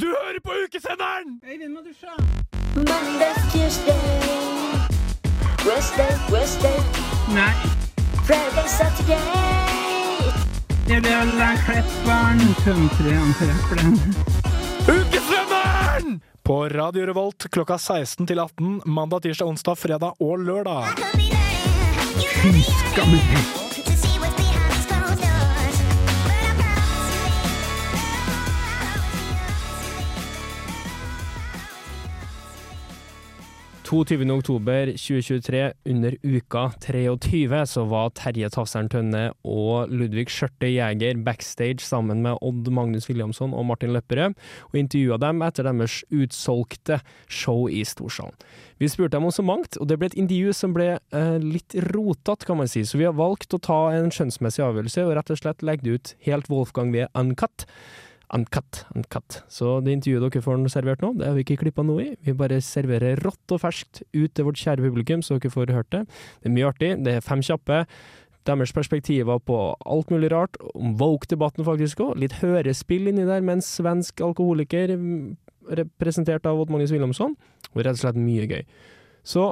Du hører på ukesenderen! Monday, Tuesday, Wednesday, Wednesday, Nei, Friday, Saturday. det blir alle klepperen. Ukesenderen! På Radio Revolt klokka 16 til 18 mandag, tirsdag, onsdag, fredag og lørdag. Skammelig. Oktober 2023, under uka 23, så var Terje Tafseren Tønne og Ludvig Skjørte Jæger backstage sammen med Odd Magnus Williamson og Martin Lepperød, og intervjua dem etter deres utsolgte show i Storsalen. Vi spurte dem om så mangt, og det ble et intervju som ble eh, litt rotete, kan man si, så vi har valgt å ta en skjønnsmessig avgjørelse og rett og slett legge det ut helt Wolfgang ved Uncut. Uncut, uncut. Så det intervjuet dere får servert nå, det har vi ikke klippa noe i. Vi bare serverer rått og ferskt ut til vårt kjære publikum, så dere får hørt det. Det er mye artig, det er fem kjappe. Deres perspektiver på alt mulig rart, om woke-debatten faktisk òg. Litt hørespill inni der med en svensk alkoholiker mm, representert av Odd Magnus Wilhelmsson. Og rett og slett mye gøy. Så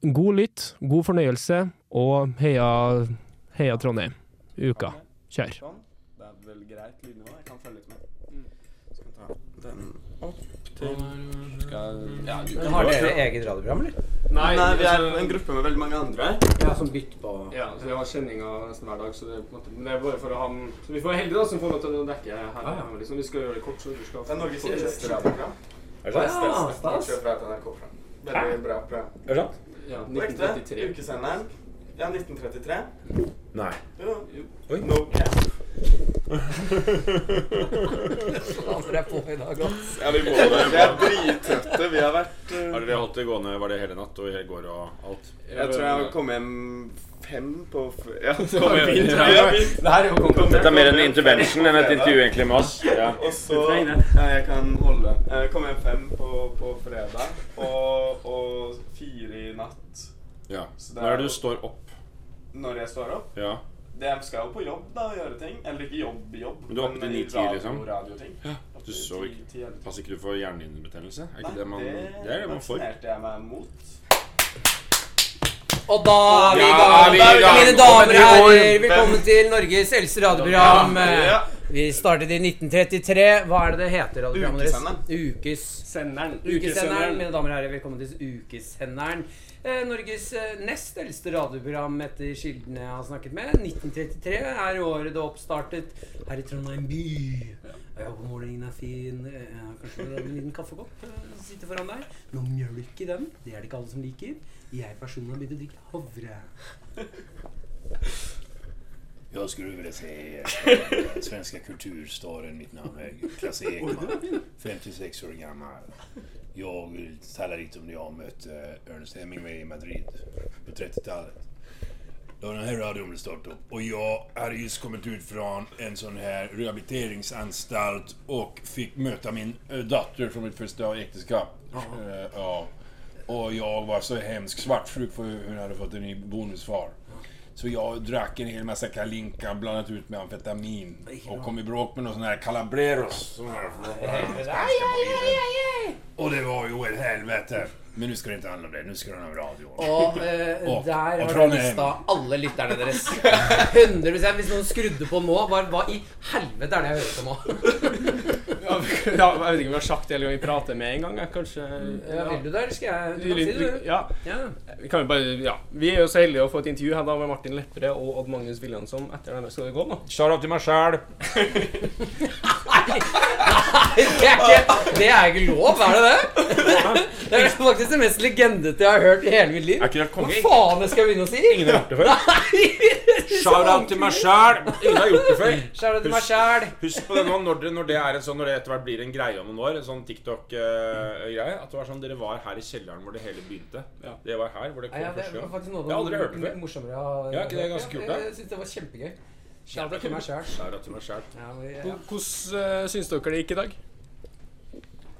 god lytt, god fornøyelse, og heia, heia Trondheim. Uka. Kjør. Det er vel greit lydnivå. Jeg kan følge litt med. Den opp til Skal Ja, du kan Har dere eget radioprogram, eller? Nei, vi er en gruppe med veldig mange andre. Ja, som bytter på Ja, så vi har kjenninger nesten hver dag, så det på en måte, men det er bare for å ha den Så vi får heldige da, som får lov til å dekke her. Ah, ja. liksom. Vi skal gjøre det kort, så du skal Det er Norges eldste radioprogram. Er det sant? Ja, stas. Veldig bra program. Er det sant? Ja, 1933. Ukesenderen. Ja, 1933. Nei. Jo, jo. Oi. No cap. Andre jeg på i dag, ass. Ja, vi må det. Vi er drittrøtte. Vi har vært uh, Har dere holdt det gående? Var det hele natt og i går og alt? Jeg tror jeg kommet hjem fem på f Ja, det Kom var fint. Ja. Er jo. Dette er mer en intervention enn et intervju egentlig med oss. Ja. Og så Ja, jeg kan holde. Jeg kom hjem fem på, på fredag, og, og fire i natt ja. Når er er det du står opp? når jeg står opp. Ja. Det skal jo på jobb da og gjøre ting. Eller ikke jobb, jobb. Men du er oppe til 9-10, liksom? radioting. Ja, Oppe du så ikke- Passer ikke du for hjernehinnebetennelse? Er ikke Nei, det man Det er det man får. vaksinerte jeg meg mot. Og da er vi i gang. vi i gang. Mine damer og herrer, velkommen til Norges eldste radioprogram. Ja, Ja. Vi startet i 1933. Hva er det det heter? Ukesenderen. Ukessenderen. Senderen. Ukesenderen. Mine damer og herrer, velkommen til Ukesenderen. Eh, Norges eh, nest eldste radioprogram etter kildene jeg har snakket med. 1933 er året det oppstartet her i Trondheim by. Jeg håper morgenen er fin. Eh, kanskje en liten kaffekopp sitter foran deg. Noe mjølk i den. Det er det ikke alle som liker. Jeg personlig har begynt å drikke havre. Jag skulle vilja se eh, svenska kulturstaden. Mitt namn är Klasse Ekman. 56 år gammal. Jag talar lite om när jag mötte Ernest Hemingway i Madrid på 30-talet. Då den här radion blev startad. Och jag hade just kommit ut från en sån här rehabiliteringsanstalt och fick möta min eh, dotter från mitt första äktenskap. Eh, ja. Och jag var så hemskt svartsjuk för hur hon hade fått en ny bonusfar. Så jag drack en hel massa kalinka blandat ut med amfetamin och kom i bråk med någon sån här calabreros. Sån här. Och det var jo et helvete. Men nå skal det ikke handle om det, Nå skal det handle om radio. Og eh, Og- der og har dere mista alle lytterne deres. 100 Hvis noen skrudde på nå, hva i helvete er det jeg hører på nå? Ja, jeg vet ikke om vi har sagt det, eller om vi prater med en gang. Kanskje Ja, vil du det, eller skal jeg Du kan si det, du. Ja. Ja. Vi kan jo bare, ja. Vi er jo så heldige å få et intervju her da med Martin Lepperød og Odd Magnus Williamson etter denne. Skal det gå nå? Shout-out til meg sjæl. Nei, det er ikke, det er ikke lov, er det det? Det er faktisk det mest legendete jeg har hørt i hele mitt liv. Er Hva faen skal jeg begynne å si? Ingen har gjort det før. Shout-out til meg sjæl. Ingen har gjort det før. Sjæl. Husk på det nå, når det, når det er en sånn, når det etter hvert blir en greie om noen år, en sånn TikTok-greie, at det var sånn dere var her i kjelleren hvor det hele begynte. Ja. Det var her hvor det kom Ja, det første var gang. faktisk noe av Jeg har aldri hørt det før. morsommere av Ja, ikke det er ganske kult, da? Jeg syns det var kjempegøy. Shout-out til meg sjæl. Sjæl. Ja, men- ja. Hvordan uh, syns dere det gikk i dag?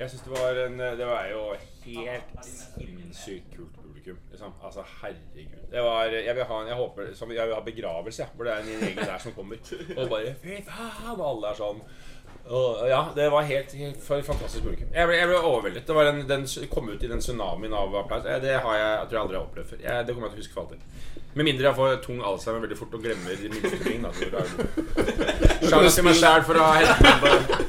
Jeg synes det var en Det var jo helt sinnssykt kult publikum. Liksom. Altså, herregud. Det var Jeg vil ha en Jeg håper som, Jeg vil ha begravelse, jeg. Hvor det er en egen der som kommer. Og bare Fy faen! Og alle er sånn Og, ja, det var helt, helt fantastisk publikum. Jeg ble, jeg ble overveldet. Det var en, den kom ut i den tsunamien av applaus. Eh, Det har jeg, jeg tror jeg aldri har opplevd før. Jeg, det kommer jeg til å huske for alltid. Med mindre jeg får tung alzheimer veldig fort og glemmer de minste ting. Da, så da er det Shout-out til meg sjæl for å ha hentet meg på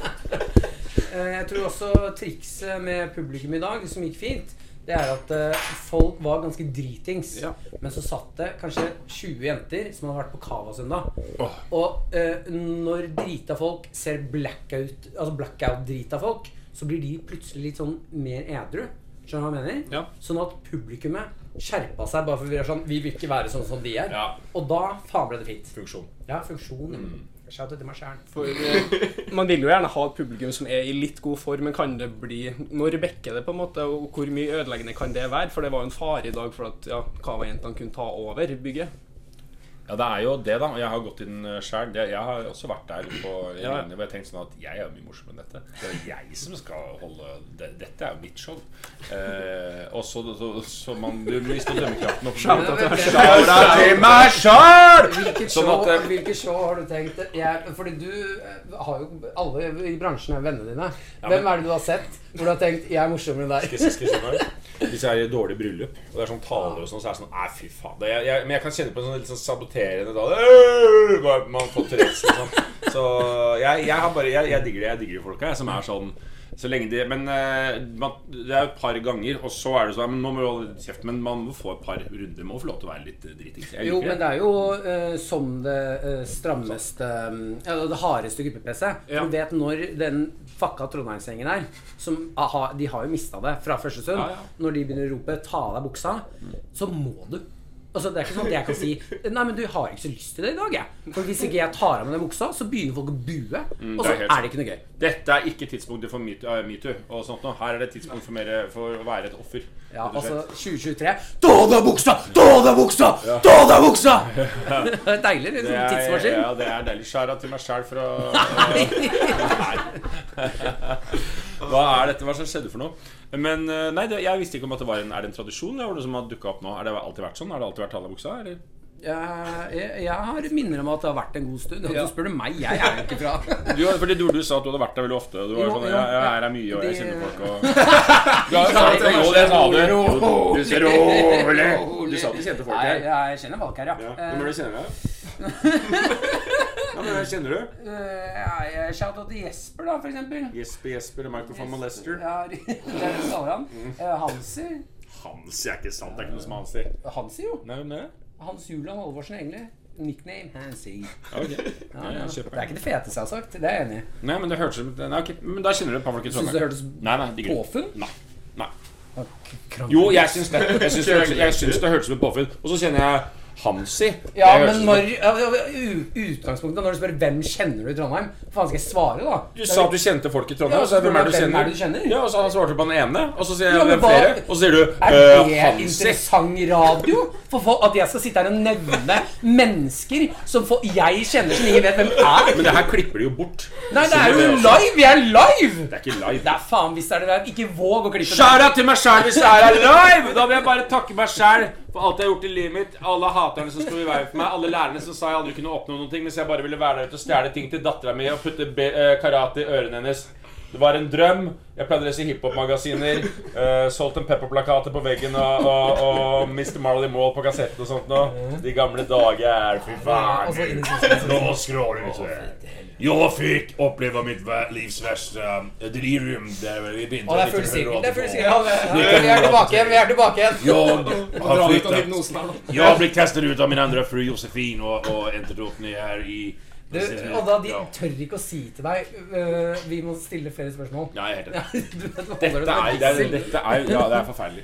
Eh, Jeg tror også trikset med publikum i dag, som gikk fint, det er at uh, folk var ganske dritings. Ja. Men så satt det kanskje 20 jenter som hadde vært på Cava søndag. Oh. Og uh, når drita folk ser blackout Altså blackout-drita folk, så blir de plutselig litt sånn mer edru. Skjønner du hva jeg mener? Ja. Sånn at publikummet skjerpa seg bare for vi er sånn Vi vil ikke være sånn som de er. Ja. Og da faen ble det fint. funksjon. Ja, funksjon. Mm. Shout out til meg sjæl. For eh, Man vil jo gjerne ha et publikum som er i litt god form, men kan det bli Når bekker det, på en måte, og hvor mye ødeleggende kan det være? For det var jo en fare i dag for at ja, Cava-jentene kunne ta over bygget. Ja, det er jo det, da. Og jeg har gått inn sjøl. Jeg har også vært der på Ja. linje hvor jeg tenkte sånn at jeg er mye morsommere enn dette. Det er jeg som skal holde det, Dette er jo mitt show. Eh, og så, så, så man Du mister dømmekraften. opp. Shout-out til meg sjøl! Hvilket Sånn show, eh, hvilket show har du tenkt jeg, Fordi du eh, har jo Alle i bransjen er vennene dine. Hvem er det du har sett hvor du har tenkt 'jeg er morsommere enn Skal deg'? Hvis jeg er i dårlig bryllup, og det er sånn taler og sånn, så er det sånn Nei, fy faen. Jeg, jeg, men jeg kan kjenne på en sånn litt sånn saboterende «Øh!» Man får Tourettes, liksom. Så jeg, jeg har bare Jeg, jeg digger det. Jeg digger de folka, som er sånn så lenge de Men eh, man, det er jo et par ganger, og så er det sånn Men nå må kjeft. Men man må få et par runder. Må få lov til å være litt eh, dritings. Jo, men det er jo uh, som det uh, strammeste mm, Ja, det hardeste gruppe-PC. Ja. Du vet når den fucka Trondheimsgjengen her som, aha, De har jo mista det fra første stund. Ja, ja. Når de begynner å rope 'ta av deg buksa', så må du. Altså, det er ikke sånn at jeg kan si 'Nei, men du har ikke så lyst til det i dag', jeg. For hvis ikke jeg tar av meg den buksa, så begynner folk å bue. og så er er det ikke noe gøy. Dette er ikke tidspunktet for metoo uh, metoo og sånt noe. Her er det tidspunkt for, mer, for å være et offer. Ja, altså 2023 Ta av deg buksa! Ta av deg buksa! Ta av deg buksa! Det er deilig. Er Det er, tidsmaskin. ja, det er deilig. Skjæra til meg sjæl for å Hva er dette? Hva som skjedde for noe? Men eh, nei, det, jeg visste ikke om at det var en Er det en tradisjon det var det som har dukka opp nå? Er det alltid vært sånn? Har det alltid vært Tallabuksa? Eller? Jeg, jeg, jeg har minner om at det har vært en god stund. Og så spør du meg. Jeg er jo ikke fra Du, fordi du, du sa at du hadde vært der veldig ofte. Du var sånn, jeg, jeg er her mye, og jeg kjenner folk og Du har jo sagt det, jo, det sa du. Du sa rolig. Du sa at du kjente folk her. jeg kjenner folk her, ja. Ja. Det du kjenner? Ja, men kjenner du? Uh, ja, jeg Shout-out til Jesper, da, for eksempel. Jesper Jesper Microphone Molester. Ja, det er det kaller han. Uh, Hansi. Hansi er ikke sant. Det er ikke noe som Hansi. Hansi, jo. Nei, er? Hans Julian Halvorsen, egentlig. Nickname Hansi. Okay. Ja, Ja, Det er ikke det feteste jeg har sagt. Det er jeg enig i. Nei, men det hørtes som Nei, ok. Men da kjenner du folk i Syns du det Trondheim. hørtes Nei, nei, påfunn? Nei. nei. Jo, jeg syns det. Jeg syns det, jeg syns det hørtes som et påfunn. Og så kjenner jeg Hansi. Ja, men når Utgangspunktet når du spør hvem kjenner du i Trondheim, hva faen skal jeg svare, da? Du sa at du kjente folk i Trondheim. Ja, og så er hvem er det du kjenner? er du kjenner? Ja, og så svarte på den ene, og så sier jeg Ja, hvem flere. Og så sier du Er øh, det Hansi. interessant radio? For for at jeg skal sitte her og nevne mennesker som for, jeg kjenner som ingen vet hvem er? Men det her klipper de jo bort. Nei, det er jo live! Vi er live! Det er ikke live. Det er faen hvis det er det der. Ikke våg å klippe det. Skjæra til meg sjæl hvis det er live! Da vil jeg bare takke meg sjæl for alt jeg har gjort i livet mitt. Alle haterne som sto i veien for meg. Alle lærerne som sa jeg aldri kunne oppnå noen ting, mens jeg bare ville være der ute og stjele ting til dattera mi og putte eh, karate i ørene hennes. Det var en drøm. Jeg pleide å lese hiphop-magasiner. Uh, Salt and Pepper-plakater på veggen og, og, og Mr. Marley Mall på kassetten og sånt noe. De gamle dager, fy faen. Nå skråler vi til. Jeg fikk oppleve mitt livs verste eh, delirium der vi begynte Å, det er full sirkel. Det er full sirkel. Ja, vi, vi er tilbake igjen. Vi er tilbake igjen. Jeg har flyttat. Jag har kastad ut av min andra fru Josefin och, och opp ned her i... Du, og da de tør ikke å si til deg uh, Vi må stille flere spørsmål. Ja, jeg er helt enig. Ja, Dette er, det er, dette er, ja, det er forferdelig.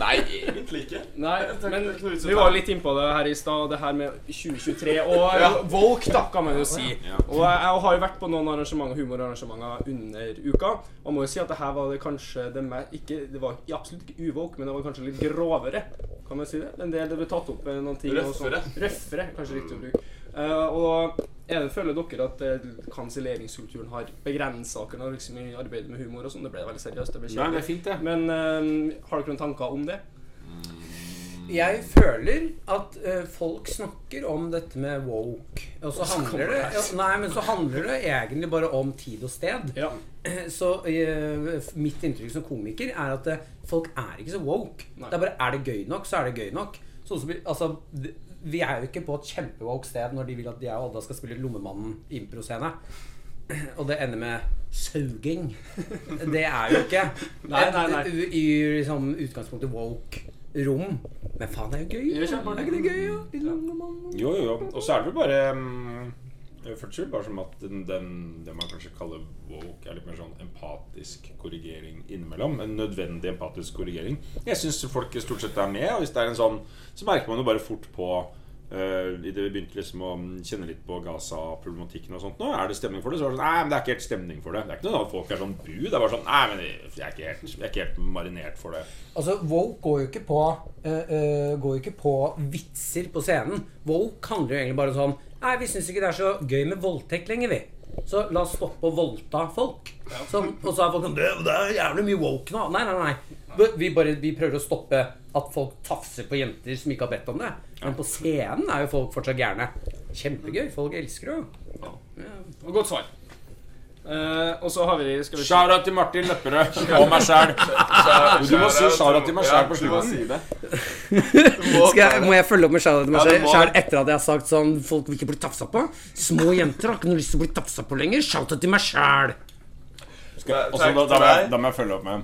Nei, egentlig ikke. Nei, men vi var litt innpå det her i stad, det her med 2023 og Volk, da, kan man jo si. Og jeg, jeg har jo vært på noen arrangementer, humorarrangementer under uka, og må jo si at det her var det kanskje det mer, ikke, Det var absolutt ikke uvolk, men det var kanskje litt grovere, kan man si det? En del det ble tatt opp med noen ting sånn. Røffere. Røffere, kanskje riktig å bruke. Uh, og er det, føler dere at uh, kanselleringskulturen har begrensa dere liksom, i arbeidet med humor og sånn? Det ble veldig seriøst. det ble Nei, det kjedelig. er fint, det. Men uh, har dere noen tanker om det? Jeg føler at uh, folk snakker om dette med woke. Og så handler det ja, Nei, men så handler det egentlig bare om tid og sted. Ja. Så uh, mitt inntrykk som komiker er at uh, folk er ikke så woke. Det er bare Er det gøy nok, så er det gøy nok. Så, altså, vi er jo ikke på et kjempewoke sted når de vil at jeg og Odda skal spille Lommemannen improscene. Og det ender med sauging. Det er jo ikke Nei, nei, nei. i liksom, utgangspunktet woke rom. Men faen, det er jo gøy. Det er ikke det gøy, ja? Jo, jo, jo. Og så er det vel bare um, for skyld, bare som at den, den, det man kanskje kaller woke, er litt mer sånn empatisk korrigering innimellom. En nødvendig empatisk korrigering. Jeg syns folk stort sett er med, og hvis det er en sånn, så merker man jo bare fort på uh, Idet vi begynte liksom å kjenne litt på Gaza-problematikken og sånt nå, er det stemning for det? Så var det sånn Nei, men det er ikke helt stemning for det. Det er ikke noe at folk er sånn bu. Det er bare sånn Nei, men jeg er ikke helt, er ikke helt marinert for det. Altså, Woke går jo ikke på uh, uh, Går jo ikke på vitser på scenen. Woke handler jo egentlig bare sånn Nei, vi syns ikke det er så gøy med voldtekt lenger, vi. Så la oss stoppe å voldta folk. Sånn, og så er folk sånn det, det er jævlig mye woke nå. Nei, nei, nei. Vi, bare, vi prøver å stoppe at folk tafser på jenter som ikke har bedt om det. Men på scenen er jo folk fortsatt gærne. Kjempegøy. Folk elsker det jo. Og Godt svar. Eh, og så har vi skal vi Shara til Martin Lepperød og meg sjæl. Du må si shara til meg sjæl på slutten. si det. Skal jeg, må jeg følge opp med shout-out til meg Ja, det. etter at jeg har sagt sånn Folk vil ikke bli tafsa på. Små jenter har ikke noe lyst til å bli tafsa på lenger. Shout-out til meg sjæl. Og så da, da, da må jeg følge opp med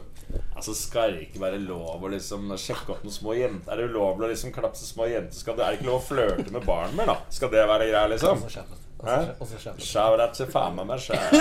Altså Skal det ikke være lov å liksom sjekke opp noen små jenter? Er det ulovlig å liksom klapse små jenter? Skal det, er det ikke lov å flørte med barn mer, da? Skal det være greia, liksom? Hæ? Shout out til faen meg meg sjæl.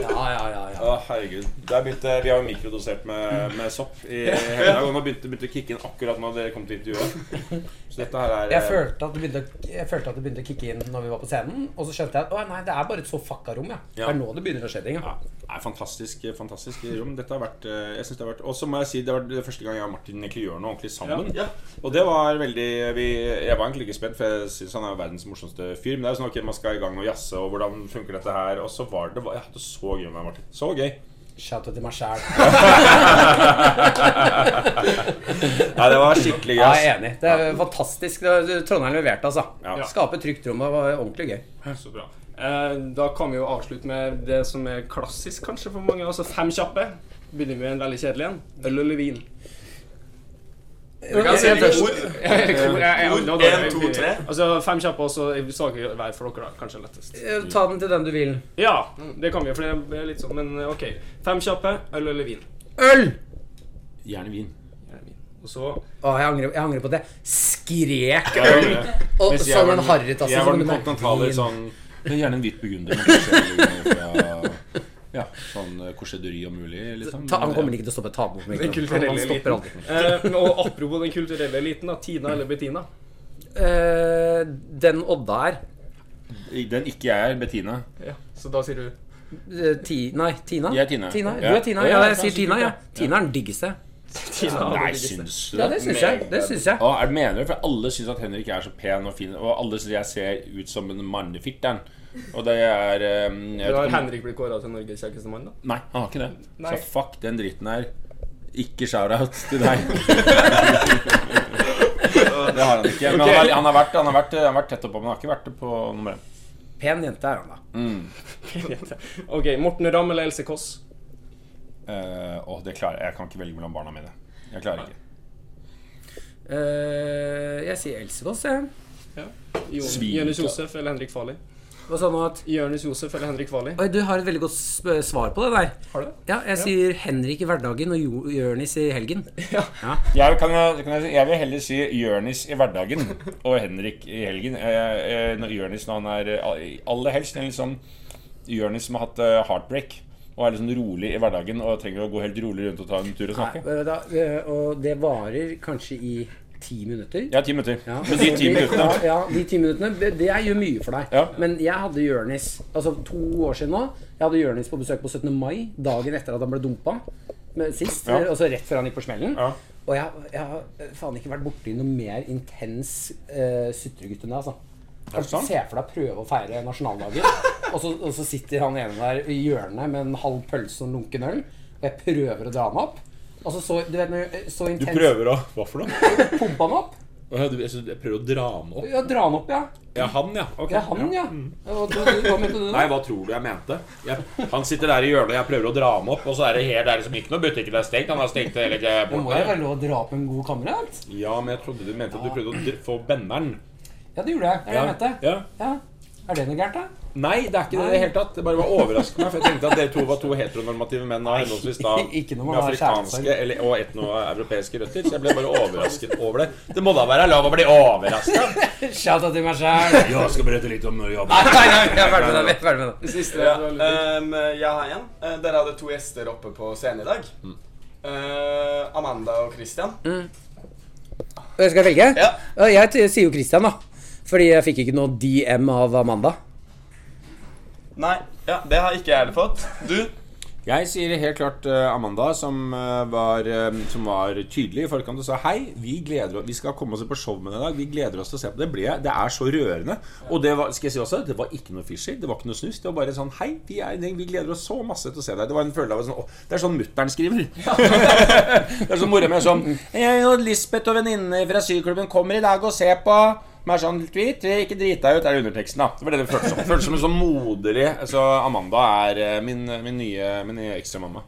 Ja, ja, ja. Å, herregud. Der begynte, vi har jo mikrodosert med, med sopp i hele dag, og nå begynte, det å kicke inn akkurat når dere kom til intervjuet. Så dette her er Jeg følte, at det begynte, å- jeg følte at det begynte å kicke inn når vi var på scenen. Og så skjønte jeg at å, nei, det er bare et så fucka rom. Ja. Det er nå det begynner å skje ting. Ja, Ja. det er fantastisk, fantastisk rom. Dette har vært eh, Jeg synes det har vært Og så må jeg si det var det første gang jeg og Martin egentlig gjør noe ordentlig sammen. Ja. Og det var veldig vi, Jeg var egentlig ikke spent, for jeg syns han er verdens morsomste fyr. Men det er jo sånn ok, man skal i gang og jazze, og hvordan funker dette her? Og så var det Jeg hadde så gøy med Martin. Så gøy. Shout-out til meg sjæl. Nei, det var skikkelig gøy. Ja, jeg er enig. Det er fantastisk. Trondheim leverte, altså. Ja. Skape trygt rom. Det var ordentlig gøy. Så bra. Eh, da kan vi jo avslutte med det som er klassisk kanskje for mange. Altså fem kjappe. Begynner med en veldig kjedelig en. Øl eller vin? Kan si først. to, tre. Altså fem kjappe, og så saker hver for dere, da. Kanskje lettest. Ta den til den du vil. Ja, det kan vi, for det er litt sånn, men eh, ok. Fem kjappe. Øl eller vin? Øl! Gjerne vin. Gjerne vin. Og så Å, jeg angrer, jeg angrer på det. skrek øl. Og sånn en harrytasse. Jeg var den en kontinentale sånn er Gjerne en hvit burgunder. Ja, sånn eh, korsederi om mulig. Liksom. Ta, han kommer ikke til å stoppe ta på meg. Den kulturelle Han stopper eliten. aldri. eh, Og apropos den kulturelle eliten, da. Tina eller Bettina? Eh, den Odda er Den ikke jeg er, Bettina. Ja, Så da sier du eh, ti, Nei, Tina? Jeg er Tina. Tina. Du er Tina. Ja, ja, jeg sier Tina. Ja. ja. Tina er den diggeste. Tina. Nei, syns du Ja, det syns jeg. Det syns jeg. Og er det mener du? For alle syns at Henrik er så pen og fin, og alle syns jeg ser ut som en mannefitter'n. Og det er um, har om- Henrik blitt kåra til Norges kjekkeste mann, da? Nei, han har ikke det. Nei. Så fuck den dritten her. Ikke shout-out til deg. det har han ikke. Men han, har, han, har vært, han, har vært, han har vært tett oppå, men han har ikke vært det på nummer én. Pen jente er han, da. ok, Morten Ramm eller Else Kåss? Eh, og det klarer jeg. Jeg kan ikke velge mellom barna mine. Jeg klarer ikke. Uh, jeg sier Else Kåss, jeg. Ja. Jonis Josef eller Henrik Farley? Hva sa du nå? at Jonis Josef eller Henrik Farley? Oi, du har et veldig godt sp svar på det der. Har du? Ja, jeg sier Henrik i hverdagen og Jo- Jonis i helgen. Ja. ja. jeg, kan jeg, jeg vil heller si Jonis i hverdagen og Henrik i helgen. Eh, eh, når når han er eh, aller helst en sånn Jørnis som har hatt heartbreak og er sånn rolig i hverdagen og trenger å gå helt rolig rundt og ta en tur og snakke. Nei, da, eh, og det varer kanskje i ti minutter. Ja, ti minutter. Ja, Men de så ti minuttene Ja, ja, de ti minuttene Det, gjør mye for deg. Ja. Men jeg hadde Jørnis Altså to år siden nå. Jeg hadde Jørnis på besøk på 17. mai, dagen etter at han ble dumpa. Sist. Ja. Altså rett før han gikk på smellen. Og jeg, jeg har eh, faen ikke vært borti noe mer intens uh, sutregutt enn det. altså. Er det sant? Se for deg prøve å feire nasjonaldagen, og, så, og så sitter han ene der i hjørnet med en halv pølse og en lunken øl. Og jeg prøver å dra han opp. Og så, du vet, så intens Du prøver å Hva for noe? Pumpe han opp? Jeg prøver å dra han opp. Ja, dra han opp, ja. Ja, han, ja. Okay. Ja, han, ja. Hva, du, hva mente du Nei, hva tror du jeg mente? Jeg, han sitter der i hjørnet, og jeg prøver å dra ham opp, og så er det helt er som ikke noe butikk det er stengt. Han har stengt hele Det må jo være lov å dra opp en god kamerat? Ja, men jeg trodde du mente at du prøvde å få benneren. Ja, det gjorde jeg. Det er det jeg mente. Ja. Ja. Er det noe gærent, da? Nei, det er ikke det i det hele tatt. Det bare var overraskende meg, for jeg tenkte at dere to var to heteronormative menn av henholdsvis da Ikke noe med afrikanske eller, og etnoeuropeiske røtter. Så jeg ble bare overrasket over det. Det må da være lov å bli overraska? Shout out til meg sjæl. Jeg skal berette litt om när jag Nei, nei, nei, vi er ferdig med det. Er ferdig med det. Siste ja. um, Jeg har en. Eh, Dere hadde to gjester oppe på scenen i dag. Uh, Amanda og Christian. Jeg skal velge? Ja. Ja, Jeg sier jo Christian, da. Fordi jeg fikk ikke noe DM av Amanda. Nei, ja, det har ikke jeg heller fått. Du? Jeg sier helt klart eh, Amanda, som, eh, var, eh, som var tydelig i forkant og sa hei, vi gleder oss, vi skal komme oss på show med deg i dag. Vi gleder oss til å se på det. Ble, det er så rørende. Og det var, skal jeg si også, det var ikke noe fisher, det var ikke noe snus. Det var bare sånn hei, vi, er, vi gleder oss så masse til å se deg. Det var en følelse av sånn, å, Det er sånn mutter'n skriver. det er sånn mora mi er sånn «Jeg og Lisbeth og venninnene fra syklubben kommer i dag og ser på men er sånn tweet, ikke drit deg ut, er underteksten. da Det var det det føltes som. Føltes som en sånn moderlig Så Amanda er eh, min, min nye, min nye ekstramamma.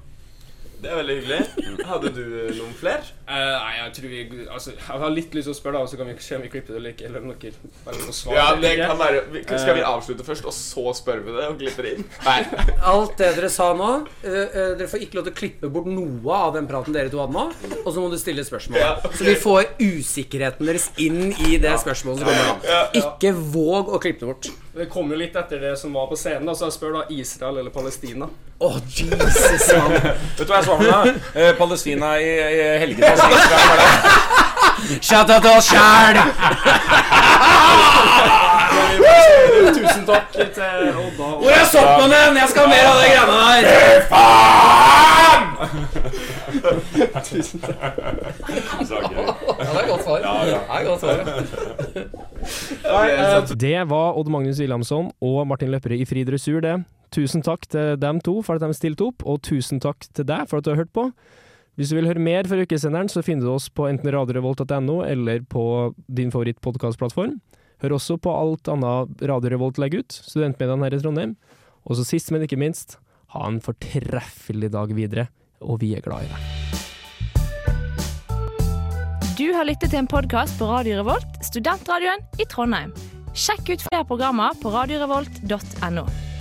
Det er veldig hyggelig. Hadde du noen flere? Eh, nei, jeg tror vi altså, Jeg har litt lyst til å spørre, da, så kan vi se om vi klipper det eller ikke. Eller om dere. Ja, det kan være vi- Skal vi avslutte først, og så spør vi det og klipper inn? Nei. Alt det dere sa nå uh, uh, Dere får ikke lov til å klippe bort noe av den praten dere to hadde nå. Og så må du stille spørsmål. Ja, okay. Så vi får usikkerheten deres inn i det spørsmålet som kommer nå. Ikke våg å klippe det bort. Det kom jo litt etter det som var på scenen, da, så jeg spør da Israel eller Palestina. Å, Jesus, mann. Vet du hva jeg svarer med? da? Eh, Palestina i, i helgene. Shout out til oss sjæl! Tusen takk til Odda. Hvor er soppmannen? Jeg skal ha mer av de greiene der. Så gøy. Ja, det er godt svar. Ja, ja. Det er godt svar. Det var Odd Magnus Wilhelmsson og Martin Løpperød i Fri dressur, det. Tusen takk til dem to for at de stilte opp, og tusen takk til deg for at du har hørt på. Hvis du vil høre mer fra ukesenderen, så finner du oss på enten radiorevolt.no eller på din favorittpodkastplattform. Hør også på alt annet Radio Revolt legger ut, studentmediene her i Trondheim. Og så sist, men ikke minst, ha en fortreffelig dag videre, og vi er glad i deg. Du har lyttet til en podkast på Radio Revolt, studentradioen i Trondheim. Sjekk ut flere programmer på radiorevolt.no.